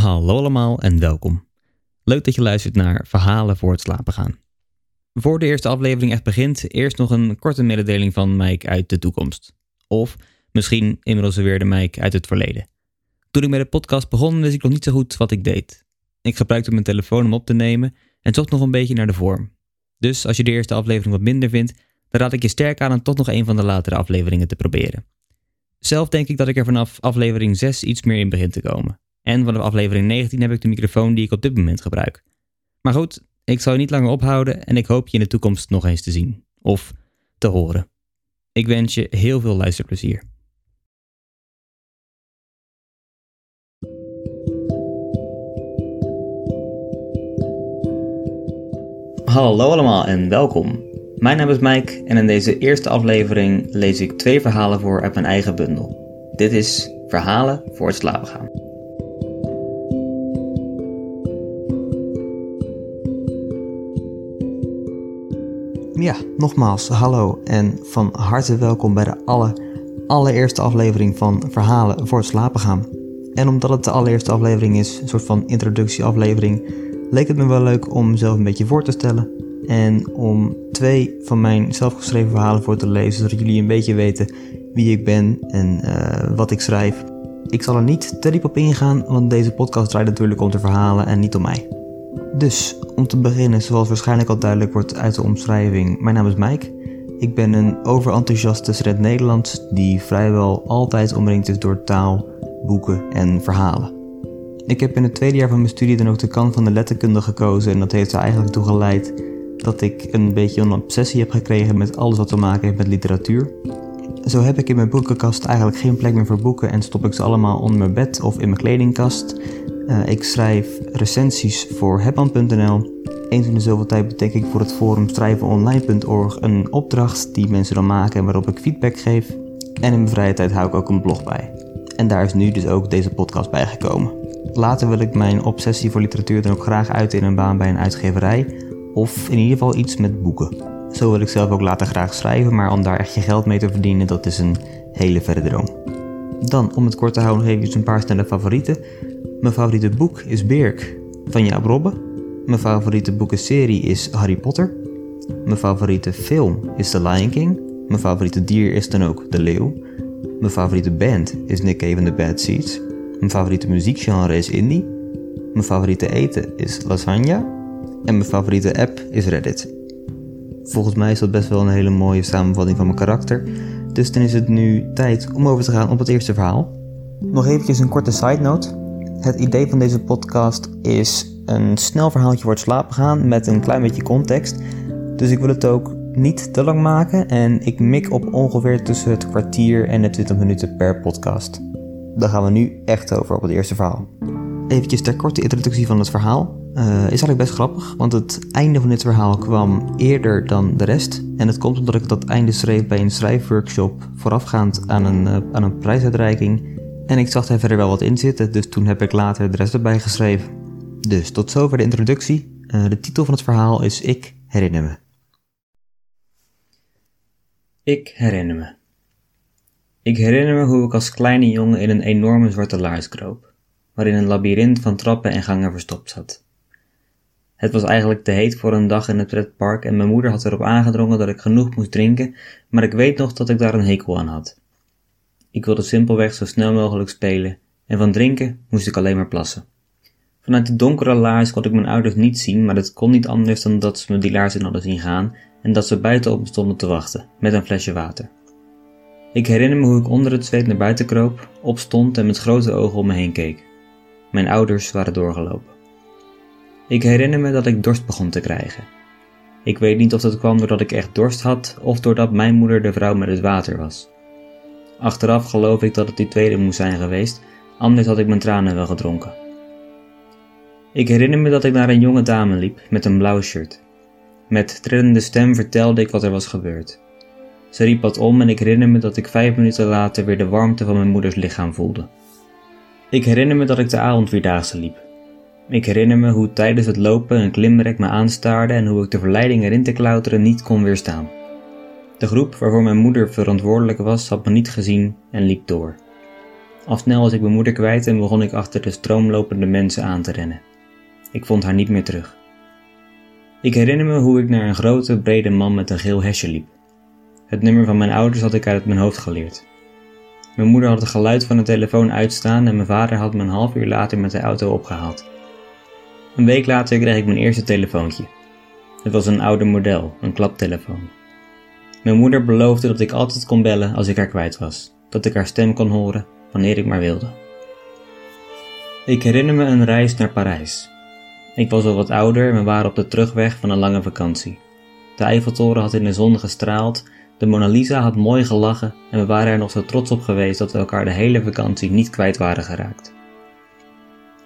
Hallo allemaal en welkom. Leuk dat je luistert naar Verhalen voor het slapen gaan. Voor de eerste aflevering echt begint, eerst nog een korte mededeling van Mike uit de toekomst. Of misschien inmiddels weer de Mike uit het verleden. Toen ik met de podcast begon, wist ik nog niet zo goed wat ik deed. Ik gebruikte mijn telefoon om op te nemen en zocht nog een beetje naar de vorm. Dus als je de eerste aflevering wat minder vindt, dan raad ik je sterk aan om toch nog een van de latere afleveringen te proberen. Zelf denk ik dat ik er vanaf aflevering 6 iets meer in begin te komen. En vanaf aflevering 19 heb ik de microfoon die ik op dit moment gebruik. Maar goed, ik zal je niet langer ophouden en ik hoop je in de toekomst nog eens te zien. Of te horen. Ik wens je heel veel luisterplezier. Hallo allemaal en welkom. Mijn naam is Mike en in deze eerste aflevering lees ik twee verhalen voor uit mijn eigen bundel. Dit is Verhalen voor het slapen gaan. Ja, nogmaals, hallo en van harte welkom bij de alle, allereerste aflevering van Verhalen voor het slapen gaan. En omdat het de allereerste aflevering is, een soort van introductieaflevering, leek het me wel leuk om mezelf een beetje voor te stellen. En om twee van mijn zelfgeschreven verhalen voor te lezen, zodat jullie een beetje weten wie ik ben en uh, wat ik schrijf. Ik zal er niet te diep op ingaan, want deze podcast draait natuurlijk om de verhalen en niet om mij. Dus, om te beginnen, zoals waarschijnlijk al duidelijk wordt uit de omschrijving, mijn naam is Mike. Ik ben een overenthousiaste student Nederlands die vrijwel altijd omringd is door taal, boeken en verhalen. Ik heb in het tweede jaar van mijn studie dan ook de kant van de letterkunde gekozen en dat heeft er eigenlijk toe geleid dat ik een beetje een obsessie heb gekregen met alles wat te maken heeft met literatuur. Zo heb ik in mijn boekenkast eigenlijk geen plek meer voor boeken en stop ik ze allemaal onder mijn bed of in mijn kledingkast. Uh, ik schrijf recensies voor hebban.nl. Eens in de zoveel tijd betek ik voor het forum schrijvenonline.org een opdracht die mensen dan maken en waarop ik feedback geef. En in mijn vrije tijd hou ik ook een blog bij. En daar is nu dus ook deze podcast bij gekomen. Later wil ik mijn obsessie voor literatuur dan ook graag uit in een baan bij een uitgeverij of in ieder geval iets met boeken. Zo wil ik zelf ook later graag schrijven, maar om daar echt je geld mee te verdienen, dat is een hele verre droom. Dan, om het kort te houden, nog even een paar snelle favorieten. Mijn favoriete boek is Birk van Jaap Robbe. Mijn favoriete boekenserie is Harry Potter. Mijn favoriete film is The Lion King. Mijn favoriete dier is dan ook de leeuw. Mijn favoriete band is Nick Cave and the Bad Seeds. Mijn favoriete muziekgenre is indie. Mijn favoriete eten is lasagne. En mijn favoriete app is Reddit. Volgens mij is dat best wel een hele mooie samenvatting van mijn karakter. Dus dan is het nu tijd om over te gaan op het eerste verhaal. Nog eventjes een korte side note. Het idee van deze podcast is een snel verhaaltje voor het slapen gaan met een klein beetje context. Dus ik wil het ook niet te lang maken en ik mik op ongeveer tussen het kwartier en de 20 minuten per podcast. Daar gaan we nu echt over op het eerste verhaal. Eventjes ter korte introductie van het verhaal. Uh, is eigenlijk best grappig, want het einde van dit verhaal kwam eerder dan de rest. En het komt omdat ik dat einde schreef bij een schrijfworkshop voorafgaand aan een, uh, aan een prijsuitreiking. En ik zag er verder wel wat in zitten, dus toen heb ik later de rest erbij geschreven. Dus tot zover de introductie. Uh, de titel van het verhaal is Ik herinner me. Ik herinner me. Ik herinner me hoe ik als kleine jongen in een enorme zwarte laars kroop, waarin een labyrint van trappen en gangen verstopt zat. Het was eigenlijk te heet voor een dag in het pretpark en mijn moeder had erop aangedrongen dat ik genoeg moest drinken, maar ik weet nog dat ik daar een hekel aan had. Ik wilde simpelweg zo snel mogelijk spelen en van drinken moest ik alleen maar plassen. Vanuit de donkere laars kon ik mijn ouders niet zien, maar het kon niet anders dan dat ze me die laars in hadden zien gaan en dat ze buiten op me stonden te wachten, met een flesje water. Ik herinner me hoe ik onder het zweet naar buiten kroop, opstond en met grote ogen om me heen keek. Mijn ouders waren doorgelopen. Ik herinner me dat ik dorst begon te krijgen. Ik weet niet of dat kwam doordat ik echt dorst had of doordat mijn moeder de vrouw met het water was. Achteraf geloof ik dat het die tweede moest zijn geweest, anders had ik mijn tranen wel gedronken. Ik herinner me dat ik naar een jonge dame liep met een blauw shirt. Met trillende stem vertelde ik wat er was gebeurd. Ze riep wat om en ik herinner me dat ik vijf minuten later weer de warmte van mijn moeders lichaam voelde. Ik herinner me dat ik de avondvierdaagse liep, ik herinner me hoe tijdens het lopen een klimrek me aanstaarde en hoe ik de verleiding erin te klauteren niet kon weerstaan. De groep waarvoor mijn moeder verantwoordelijk was had me niet gezien en liep door. Al snel was ik mijn moeder kwijt en begon ik achter de stroomlopende mensen aan te rennen. Ik vond haar niet meer terug. Ik herinner me hoe ik naar een grote, brede man met een geel hesje liep. Het nummer van mijn ouders had ik uit mijn hoofd geleerd. Mijn moeder had het geluid van de telefoon uitstaan en mijn vader had me een half uur later met de auto opgehaald. Een week later kreeg ik mijn eerste telefoontje. Het was een oude model, een klaptelefoon. Mijn moeder beloofde dat ik altijd kon bellen als ik haar kwijt was, dat ik haar stem kon horen wanneer ik maar wilde. Ik herinner me een reis naar Parijs. Ik was al wat ouder en we waren op de terugweg van een lange vakantie. De Eiffeltoren had in de zon gestraald, de Mona Lisa had mooi gelachen en we waren er nog zo trots op geweest dat we elkaar de hele vakantie niet kwijt waren geraakt.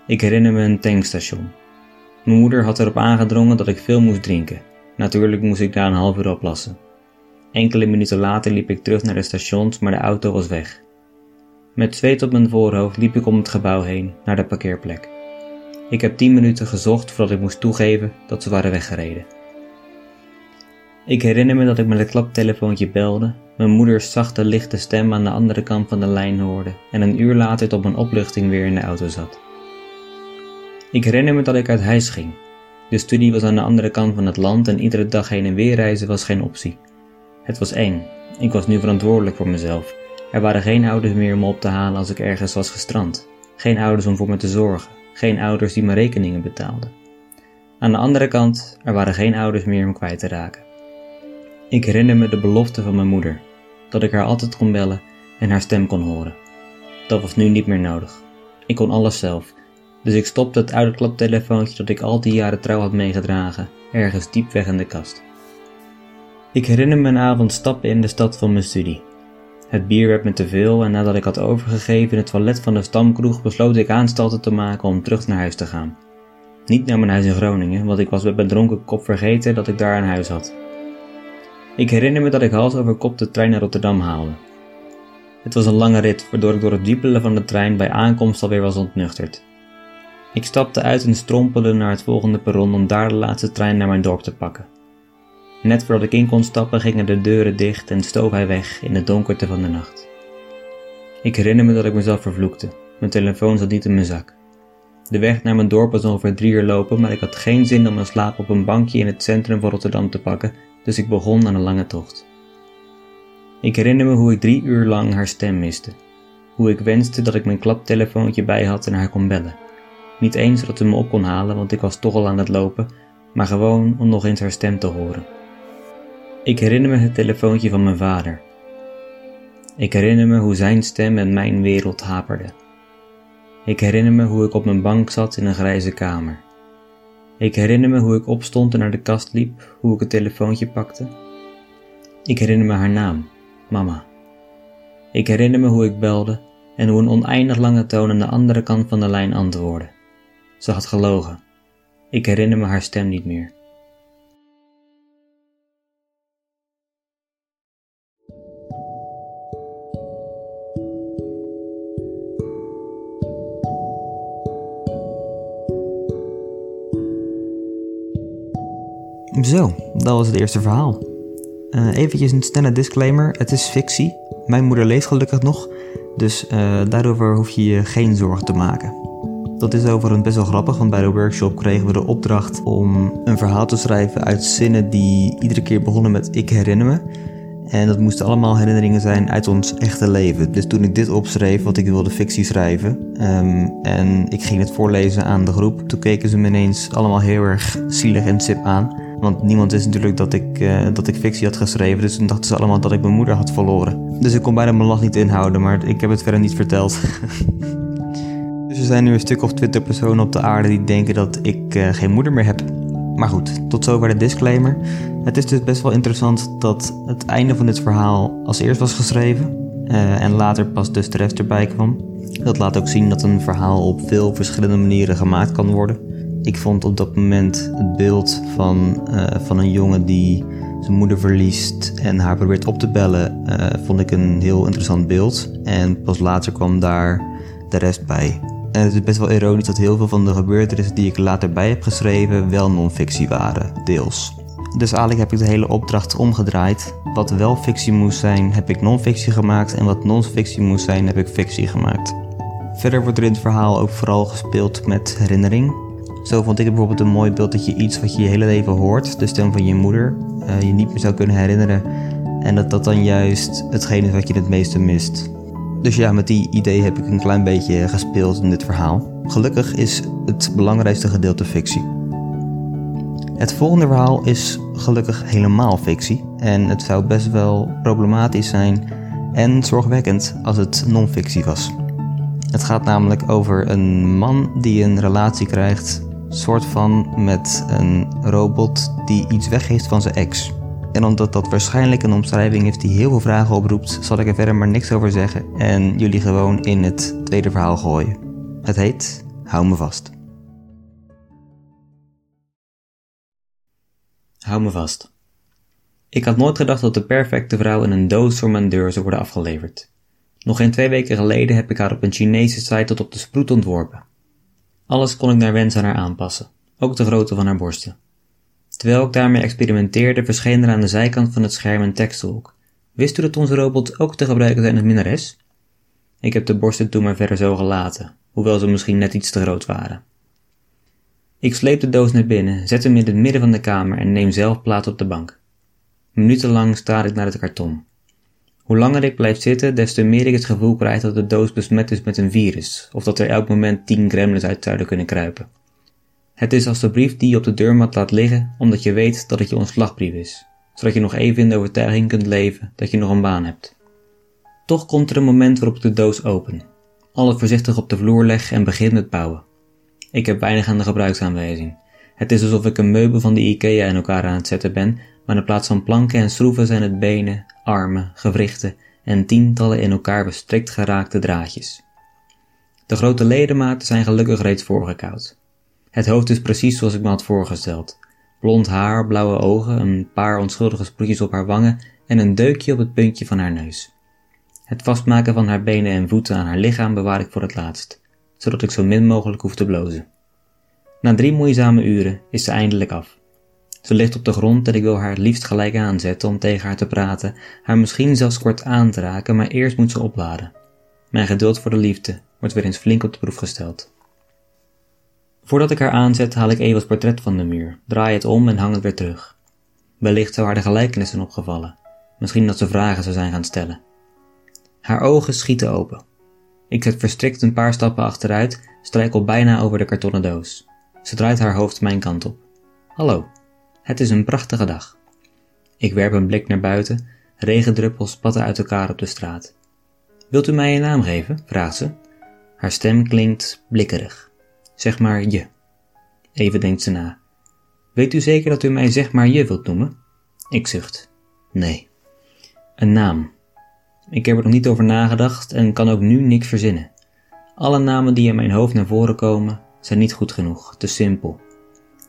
Ik herinner me een tankstation. Mijn moeder had erop aangedrongen dat ik veel moest drinken. Natuurlijk moest ik daar een half uur opplassen. Enkele minuten later liep ik terug naar de stations, maar de auto was weg. Met zweet op mijn voorhoofd liep ik om het gebouw heen, naar de parkeerplek. Ik heb tien minuten gezocht voordat ik moest toegeven dat ze waren weggereden. Ik herinner me dat ik met het klaptelefoontje belde, mijn moeders zachte lichte stem aan de andere kant van de lijn hoorde en een uur later tot mijn opluchting weer in de auto zat. Ik herinner me dat ik uit huis ging. De studie was aan de andere kant van het land en iedere dag heen en weer reizen was geen optie. Het was eng. Ik was nu verantwoordelijk voor mezelf. Er waren geen ouders meer om me op te halen als ik ergens was gestrand. Geen ouders om voor me te zorgen. Geen ouders die mijn rekeningen betaalden. Aan de andere kant, er waren geen ouders meer om kwijt te raken. Ik herinner me de belofte van mijn moeder, dat ik haar altijd kon bellen en haar stem kon horen. Dat was nu niet meer nodig. Ik kon alles zelf, dus ik stopte het oude klaptelefoontje dat ik al die jaren trouw had meegedragen, ergens diep weg in de kast. Ik herinner me een avond stappen in de stad van mijn studie. Het bier werd me te veel en nadat ik had overgegeven in het toilet van de stamkroeg besloot ik aanstalten te maken om terug naar huis te gaan. Niet naar mijn huis in Groningen, want ik was met mijn dronken kop vergeten dat ik daar een huis had. Ik herinner me dat ik hals over kop de trein naar Rotterdam haalde. Het was een lange rit, waardoor ik door het wiepelen van de trein bij aankomst alweer was ontnuchterd. Ik stapte uit en strompelde naar het volgende perron om daar de laatste trein naar mijn dorp te pakken. Net voordat ik in kon stappen gingen de deuren dicht en stoof hij weg in de donkerte van de nacht. Ik herinner me dat ik mezelf vervloekte. Mijn telefoon zat niet in mijn zak. De weg naar mijn dorp was ongeveer drie uur lopen, maar ik had geen zin om een slaap op een bankje in het centrum van Rotterdam te pakken, dus ik begon aan een lange tocht. Ik herinner me hoe ik drie uur lang haar stem miste. Hoe ik wenste dat ik mijn klaptelefoontje bij had en haar kon bellen. Niet eens dat ze me op kon halen, want ik was toch al aan het lopen, maar gewoon om nog eens haar stem te horen. Ik herinner me het telefoontje van mijn vader. Ik herinner me hoe zijn stem en mijn wereld haperde. Ik herinner me hoe ik op mijn bank zat in een grijze kamer. Ik herinner me hoe ik opstond en naar de kast liep, hoe ik het telefoontje pakte. Ik herinner me haar naam, mama. Ik herinner me hoe ik belde en hoe een oneindig lange toon aan de andere kant van de lijn antwoordde. Ze had gelogen. Ik herinner me haar stem niet meer. Zo, dat was het eerste verhaal. Uh, eventjes een snelle disclaimer: het is fictie. Mijn moeder leeft gelukkig nog, dus uh, daarover hoef je je geen zorgen te maken. Dat is overigens best wel grappig, want bij de workshop kregen we de opdracht om een verhaal te schrijven uit zinnen die iedere keer begonnen met ik herinner me. En dat moesten allemaal herinneringen zijn uit ons echte leven. Dus toen ik dit opschreef, wat ik wilde fictie schrijven, um, en ik ging het voorlezen aan de groep, toen keken ze me ineens allemaal heel erg zielig en sip aan. Want niemand wist natuurlijk dat ik, uh, dat ik fictie had geschreven, dus toen dachten ze allemaal dat ik mijn moeder had verloren. Dus ik kon bijna mijn lach niet inhouden, maar ik heb het verder niet verteld. er zijn nu een stuk of twintig personen op de aarde die denken dat ik uh, geen moeder meer heb. Maar goed, tot zover de disclaimer. Het is dus best wel interessant dat het einde van dit verhaal als eerst was geschreven uh, en later pas dus de rest erbij kwam. Dat laat ook zien dat een verhaal op veel verschillende manieren gemaakt kan worden. Ik vond op dat moment het beeld van, uh, van een jongen die zijn moeder verliest en haar probeert op te bellen, vond ik een heel interessant beeld. En pas later kwam daar de rest bij. En het is best wel ironisch dat heel veel van de gebeurtenissen die ik later bij heb geschreven wel non-fictie waren, deels. Dus eigenlijk heb ik de hele opdracht omgedraaid. Wat wel fictie moest zijn, heb ik non-fictie gemaakt. En wat non-fictie moest zijn, heb ik fictie gemaakt. Verder wordt er in het verhaal ook vooral gespeeld met herinnering. Zo vond ik bijvoorbeeld een mooi beeld dat je iets wat je je hele leven hoort, de stem van je moeder, uh, je niet meer zou kunnen herinneren. En dat dat dan juist hetgeen is wat je het meeste mist. Dus ja, met die idee heb ik een klein beetje gespeeld in dit verhaal. Gelukkig is het belangrijkste gedeelte fictie. Het volgende verhaal is gelukkig helemaal fictie en het zou best wel problematisch zijn en zorgwekkend als het non-fictie was. Het gaat namelijk over een man die een relatie krijgt, soort van met een robot die iets weggeeft van zijn ex. En omdat dat waarschijnlijk een omschrijving is die heel veel vragen oproept, zal ik er verder maar niks over zeggen en jullie gewoon in het tweede verhaal gooien. Het heet Hou me vast. Hou me vast. Ik had nooit gedacht dat de perfecte vrouw in een doos voor mijn deur zou worden afgeleverd. Nog geen twee weken geleden heb ik haar op een Chinese site tot op de sproet ontworpen. Alles kon ik naar wens aan haar aanpassen, ook de grootte van haar borsten. Terwijl ik daarmee experimenteerde, verscheen er aan de zijkant van het scherm een tekstholk. Wist u dat onze robots ook te gebruiken zijn als minnares? Ik heb de borsten toen maar verder zo gelaten, hoewel ze misschien net iets te groot waren. Ik sleep de doos naar binnen, zet hem in het midden van de kamer en neem zelf plaats op de bank. Minutenlang staar ik naar het karton. Hoe langer ik blijf zitten, des te meer ik het gevoel krijg dat de doos besmet is met een virus, of dat er elk moment tien gremlins uit zouden kunnen kruipen. Het is als de brief die je op de deurmat laat liggen, omdat je weet dat het je ontslagbrief is, zodat je nog even in de overtuiging kunt leven dat je nog een baan hebt. Toch komt er een moment waarop ik de doos open, alles voorzichtig op de vloer leg en begin met bouwen. Ik heb weinig aan de gebruiksaanwijzing. Het is alsof ik een meubel van de IKEA in elkaar aan het zetten ben, maar in plaats van planken en schroeven zijn het benen, armen, gewrichten en tientallen in elkaar bestrikt geraakte draadjes. De grote ledematen zijn gelukkig reeds voorgekoud. Het hoofd is precies zoals ik me had voorgesteld. Blond haar, blauwe ogen, een paar onschuldige sproetjes op haar wangen en een deukje op het puntje van haar neus. Het vastmaken van haar benen en voeten aan haar lichaam bewaar ik voor het laatst, zodat ik zo min mogelijk hoef te blozen. Na drie moeizame uren is ze eindelijk af. Ze ligt op de grond en ik wil haar het liefst gelijk aanzetten om tegen haar te praten, haar misschien zelfs kort aan te raken, maar eerst moet ze opladen. Mijn geduld voor de liefde wordt weer eens flink op de proef gesteld. Voordat ik haar aanzet, haal ik Eva's portret van de muur, draai het om en hang het weer terug. Wellicht zou haar de gelijkenis zijn opgevallen. Misschien dat ze vragen zou zijn gaan stellen. Haar ogen schieten open. Ik zet verstrikt een paar stappen achteruit, strijkel bijna over de kartonnen doos. Ze draait haar hoofd mijn kant op. Hallo, het is een prachtige dag. Ik werp een blik naar buiten, regendruppels spatten uit elkaar op de straat. Wilt u mij een naam geven? vraagt ze. Haar stem klinkt blikkerig. Zeg maar je. Even denkt ze na. Weet u zeker dat u mij zeg maar je wilt noemen? Ik zucht. Nee. Een naam. Ik heb er nog niet over nagedacht en kan ook nu niks verzinnen. Alle namen die in mijn hoofd naar voren komen, zijn niet goed genoeg, te simpel.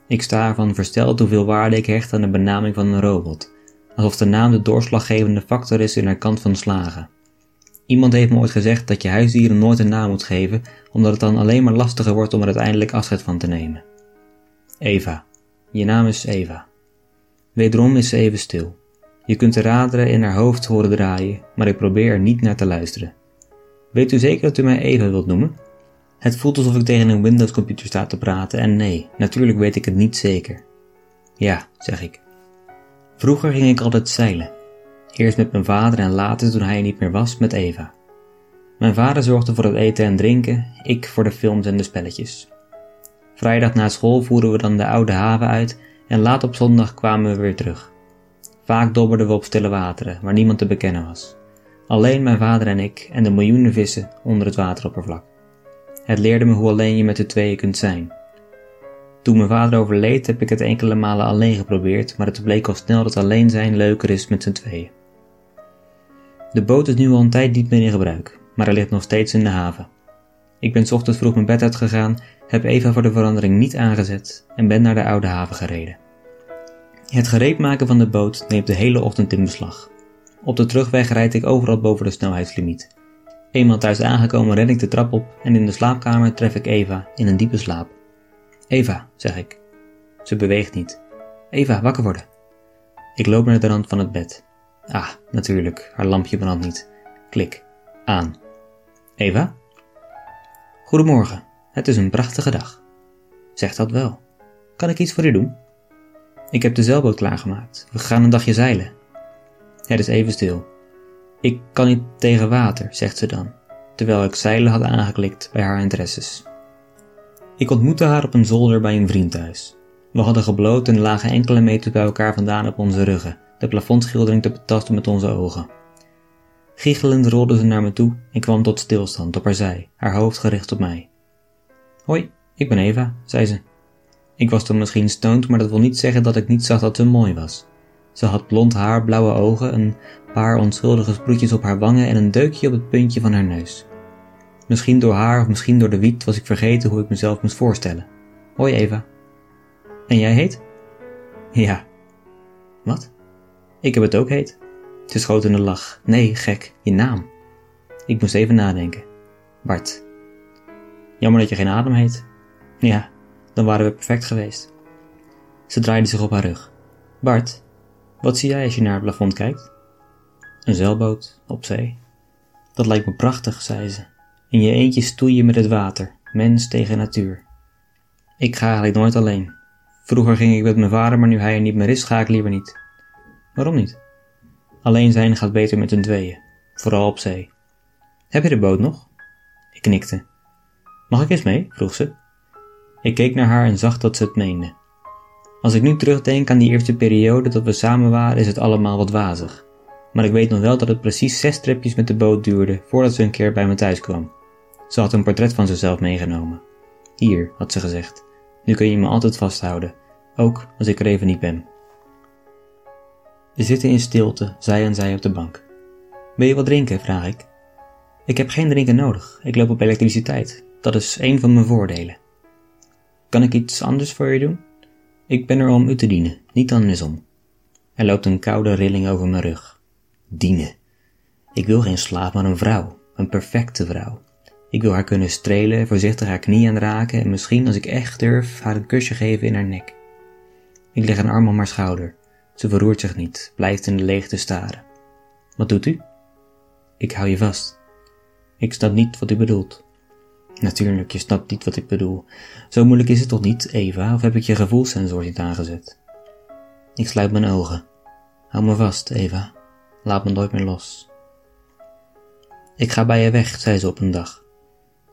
Ik sta ervan versteld hoeveel waarde ik hecht aan de benaming van een robot, alsof de naam de doorslaggevende factor is in haar kant van slagen. Iemand heeft me ooit gezegd dat je huisdieren nooit een naam moet geven, omdat het dan alleen maar lastiger wordt om er uiteindelijk afscheid van te nemen. Eva. Je naam is Eva. Wederom is ze even stil. Je kunt de raderen in haar hoofd horen draaien, maar ik probeer er niet naar te luisteren. Weet u zeker dat u mij Eva wilt noemen? Het voelt alsof ik tegen een Windows-computer sta te praten en nee, natuurlijk weet ik het niet zeker. Ja, zeg ik. Vroeger ging ik altijd zeilen. Eerst met mijn vader en later, toen hij er niet meer was, met Eva. Mijn vader zorgde voor het eten en drinken, ik voor de films en de spelletjes. Vrijdag na school voeren we dan de oude haven uit en laat op zondag kwamen we weer terug. Vaak dobberden we op stille wateren, waar niemand te bekennen was. Alleen mijn vader en ik en de miljoenen vissen onder het wateroppervlak. Het leerde me hoe alleen je met de tweeën kunt zijn. Toen mijn vader overleed heb ik het enkele malen alleen geprobeerd, maar het bleek al snel dat alleen zijn leuker is met z'n tweeën. De boot is nu al een tijd niet meer in gebruik, maar hij ligt nog steeds in de haven. Ik ben ochtends vroeg mijn bed uitgegaan, heb Eva voor de verandering niet aangezet en ben naar de oude haven gereden. Het gereedmaken van de boot neemt de hele ochtend in beslag. Op de terugweg rijd ik overal boven de snelheidslimiet. Eenmaal thuis aangekomen ren ik de trap op en in de slaapkamer tref ik Eva in een diepe slaap. Eva, zeg ik. Ze beweegt niet. Eva, wakker worden. Ik loop naar de rand van het bed. Ah, natuurlijk, haar lampje brandt niet. Klik. Aan. Eva? Goedemorgen, het is een prachtige dag. Zeg dat wel. Kan ik iets voor u doen? Ik heb de zeilboot klaargemaakt. We gaan een dagje zeilen. Het is even stil. Ik kan niet tegen water, zegt ze dan, terwijl ik zeilen had aangeklikt bij haar interesses. Ik ontmoette haar op een zolder bij een vriend thuis. We hadden gebloot en lagen enkele meters bij elkaar vandaan op onze ruggen, de plafondschildering te betasten met onze ogen. Giechelend rolde ze naar me toe en kwam tot stilstand op haar zij, haar hoofd gericht op mij. Hoi, ik ben Eva, zei ze. Ik was toen misschien stoned, maar dat wil niet zeggen dat ik niet zag dat ze mooi was. Ze had blond haar, blauwe ogen, een paar onschuldige sproetjes op haar wangen en een deukje op het puntje van haar neus. Misschien door haar of misschien door de wiet was ik vergeten hoe ik mezelf moest voorstellen. Hoi Eva. En jij heet? Ja. Wat? Ik heb het ook heet. Ze schoot in de lach. Nee, gek, je naam. Ik moest even nadenken. Bart. Jammer dat je geen adem heet. Ja, dan waren we perfect geweest. Ze draaide zich op haar rug. Bart, wat zie jij als je naar het plafond kijkt? Een zeilboot op zee. Dat lijkt me prachtig, zei ze. In je eentje stoeien met het water, mens tegen natuur. Ik ga eigenlijk nooit alleen. Vroeger ging ik met mijn vader, maar nu hij er niet meer is, ga ik liever niet. Waarom niet? Alleen zijn gaat beter met een tweeën, vooral op zee. Heb je de boot nog? Ik knikte. Mag ik eens mee? vroeg ze. Ik keek naar haar en zag dat ze het meende. Als ik nu terugdenk aan die eerste periode dat we samen waren, is het allemaal wat wazig. Maar ik weet nog wel dat het precies zes tripjes met de boot duurde voordat ze een keer bij me thuis kwam. Ze had een portret van zichzelf meegenomen. Hier, had ze gezegd. Nu kun je me altijd vasthouden, ook als ik er even niet ben. We zitten in stilte, zij en zij op de bank. Wil je wat drinken? vraag ik. Ik heb geen drinken nodig, ik loop op elektriciteit. Dat is één van mijn voordelen. Kan ik iets anders voor je doen? Ik ben er om u te dienen, niet andersom. Er loopt een koude rilling over mijn rug. Dienen. Ik wil geen slaaf, maar een vrouw. Een perfecte vrouw. Ik wil haar kunnen strelen, voorzichtig haar knie aanraken en misschien, als ik echt durf, haar een kusje geven in haar nek. Ik leg een arm om haar schouder. Ze verroert zich niet, blijft in de leegte staren. Wat doet u? Ik hou je vast. Ik snap niet wat u bedoelt. Natuurlijk, je snapt niet wat ik bedoel. Zo moeilijk is het toch niet, Eva, of heb ik je gevoelssensor niet aangezet? Ik sluit mijn ogen. Hou me vast, Eva. Laat me nooit meer los. Ik ga bij je weg, zei ze op een dag.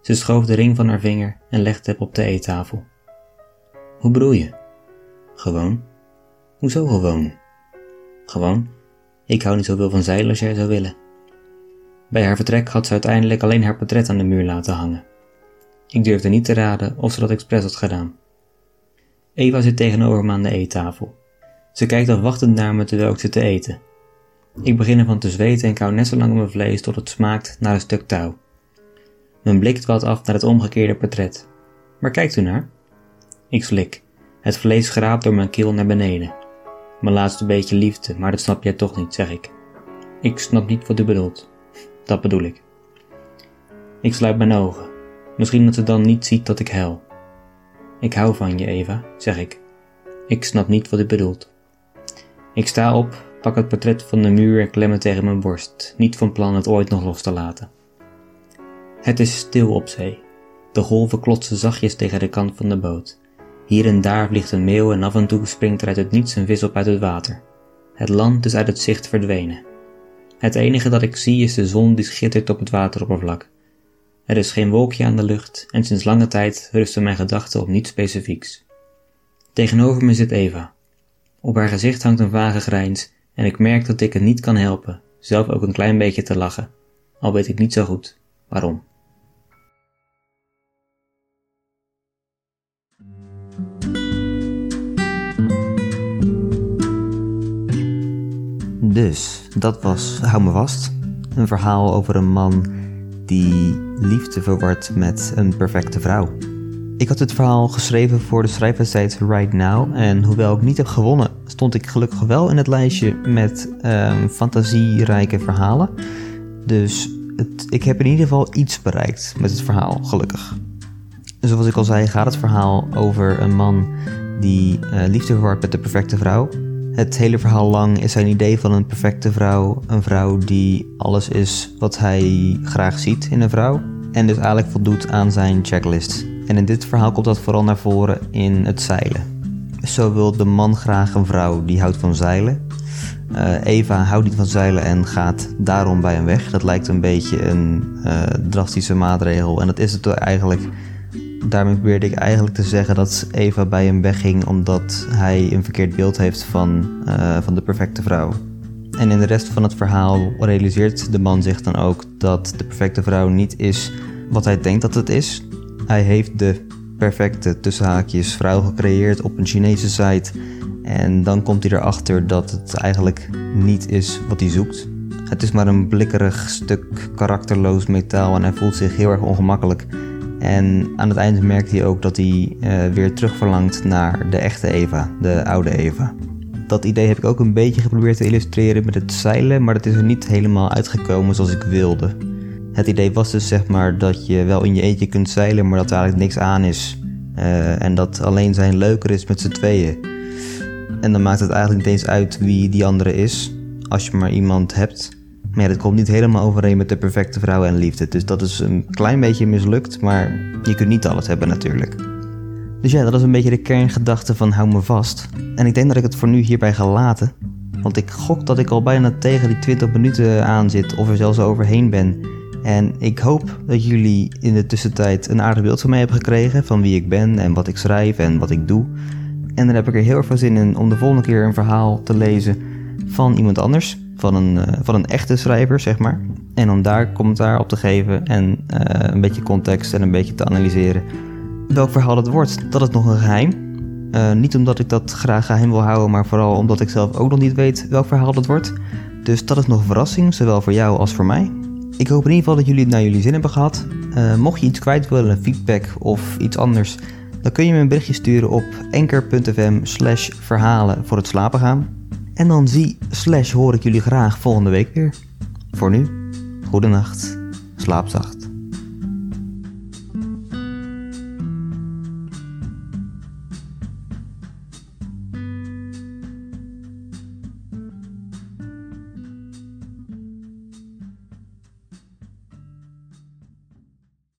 Ze schoof de ring van haar vinger en legde hem op de eettafel. Hoe bedoel je? Gewoon. Hoezo gewoon? Gewoon. Ik hou niet zoveel van zeilen als jij zou willen. Bij haar vertrek had ze uiteindelijk alleen haar portret aan de muur laten hangen. Ik durfde niet te raden of ze dat expres had gedaan. Eva zit tegenover me aan de eettafel. Ze kijkt afwachtend naar me terwijl ik zit te eten. Ik begin ervan te zweten en kauw net zo lang op mijn vlees tot het smaakt naar een stuk touw. Mijn blik dwaalt af naar het omgekeerde portret. Waar kijkt u naar? Ik slik. Het vlees schraapt door mijn keel naar beneden. Mijn laatste beetje liefde, maar dat snap jij toch niet, zeg ik. Ik snap niet wat u bedoelt. Dat bedoel ik. Ik sluit mijn ogen. Misschien dat ze dan niet ziet dat ik huil. Ik hou van je, Eva, zeg ik. Ik snap niet wat u bedoelt. Ik sta op, pak het portret van de muur en klem het tegen mijn borst, niet van plan het ooit nog los te laten. Het is stil op zee. De golven klotsen zachtjes tegen de kant van de boot. Hier en daar vliegt een meeuw en af en toe springt er uit het niets een vis op uit het water. Het land is uit het zicht verdwenen. Het enige dat ik zie is de zon die schittert op het wateroppervlak. Er is geen wolkje aan de lucht en sinds lange tijd rusten mijn gedachten op niets specifieks. Tegenover me zit Eva. Op haar gezicht hangt een vage grijns en ik merk dat ik het niet kan helpen, zelf ook een klein beetje te lachen, al weet ik niet zo goed waarom. Dus, dat was Hou me vast. Een verhaal over een man die liefde verwart met een perfecte vrouw. Ik had dit verhaal geschreven voor de schrijfwedstrijd Right Now. En hoewel ik niet heb gewonnen, stond ik gelukkig wel in het lijstje met um, fantasierijke verhalen. Dus het, ik heb in ieder geval iets bereikt met het verhaal, gelukkig. Zoals ik al zei, gaat het verhaal over een man die uh, liefde verwart met de perfecte vrouw. Het hele verhaal lang is zijn idee van een perfecte vrouw. Een vrouw die alles is wat hij graag ziet in een vrouw. En dus eigenlijk voldoet aan zijn checklist. En in dit verhaal komt dat vooral naar voren in het zeilen. Zo wil de man graag een vrouw die houdt van zeilen. Uh, Eva houdt niet van zeilen en gaat daarom bij hem weg. Dat lijkt een beetje een uh, drastische maatregel. En dat is het eigenlijk. Daarmee probeerde ik eigenlijk te zeggen dat Eva bij hem wegging omdat hij een verkeerd beeld heeft van, uh, van de perfecte vrouw. En in de rest van het verhaal realiseert de man zich dan ook dat de perfecte vrouw niet is wat hij denkt dat het is. Hij heeft de perfecte tussenhaakjes vrouw gecreëerd op een Chinese site. En dan komt hij erachter dat het eigenlijk niet is wat hij zoekt. Het is maar een blikkerig stuk karakterloos metaal en hij voelt zich heel erg ongemakkelijk. En aan het eind merkt hij ook dat hij uh, weer terugverlangt naar de echte Eva, de oude Eva. Dat idee heb ik ook een beetje geprobeerd te illustreren met het zeilen, maar dat is er niet helemaal uitgekomen zoals ik wilde. Het idee was dus zeg maar dat je wel in je eentje kunt zeilen, maar dat er eigenlijk niks aan is. Uh, en dat alleen zijn leuker is met z'n tweeën. En dan maakt het eigenlijk niet eens uit wie die andere is, als je maar iemand hebt. Maar ja, dat komt niet helemaal overeen met de perfecte vrouw en liefde. Dus dat is een klein beetje mislukt, maar je kunt niet alles hebben natuurlijk. Dus ja, dat is een beetje de kerngedachte van hou me vast. En ik denk dat ik het voor nu hierbij ga laten. Want ik gok dat ik al bijna tegen die 20 minuten aan zit, of er zelfs overheen ben. En ik hoop dat jullie in de tussentijd een aardig beeld van mij hebben gekregen. Van wie ik ben en wat ik schrijf en wat ik doe. En dan heb ik er heel erg veel zin in om de volgende keer een verhaal te lezen van iemand anders. Van een, uh, van een echte schrijver, zeg maar. En om daar commentaar op te geven en uh, een beetje context en een beetje te analyseren. Welk verhaal het wordt, dat is nog een geheim. Uh, niet omdat ik dat graag geheim wil houden, maar vooral omdat ik zelf ook nog niet weet welk verhaal het wordt. Dus dat is nog een verrassing, zowel voor jou als voor mij. Ik hoop in ieder geval dat jullie het naar jullie zin hebben gehad. Mocht je iets kwijt willen, feedback of iets anders, dan kun je me een berichtje sturen op enker.fm slash verhalen voor het slapen gaan. En dan zie slash hoor ik jullie graag volgende week weer. Voor nu, goedenacht, slaap zacht.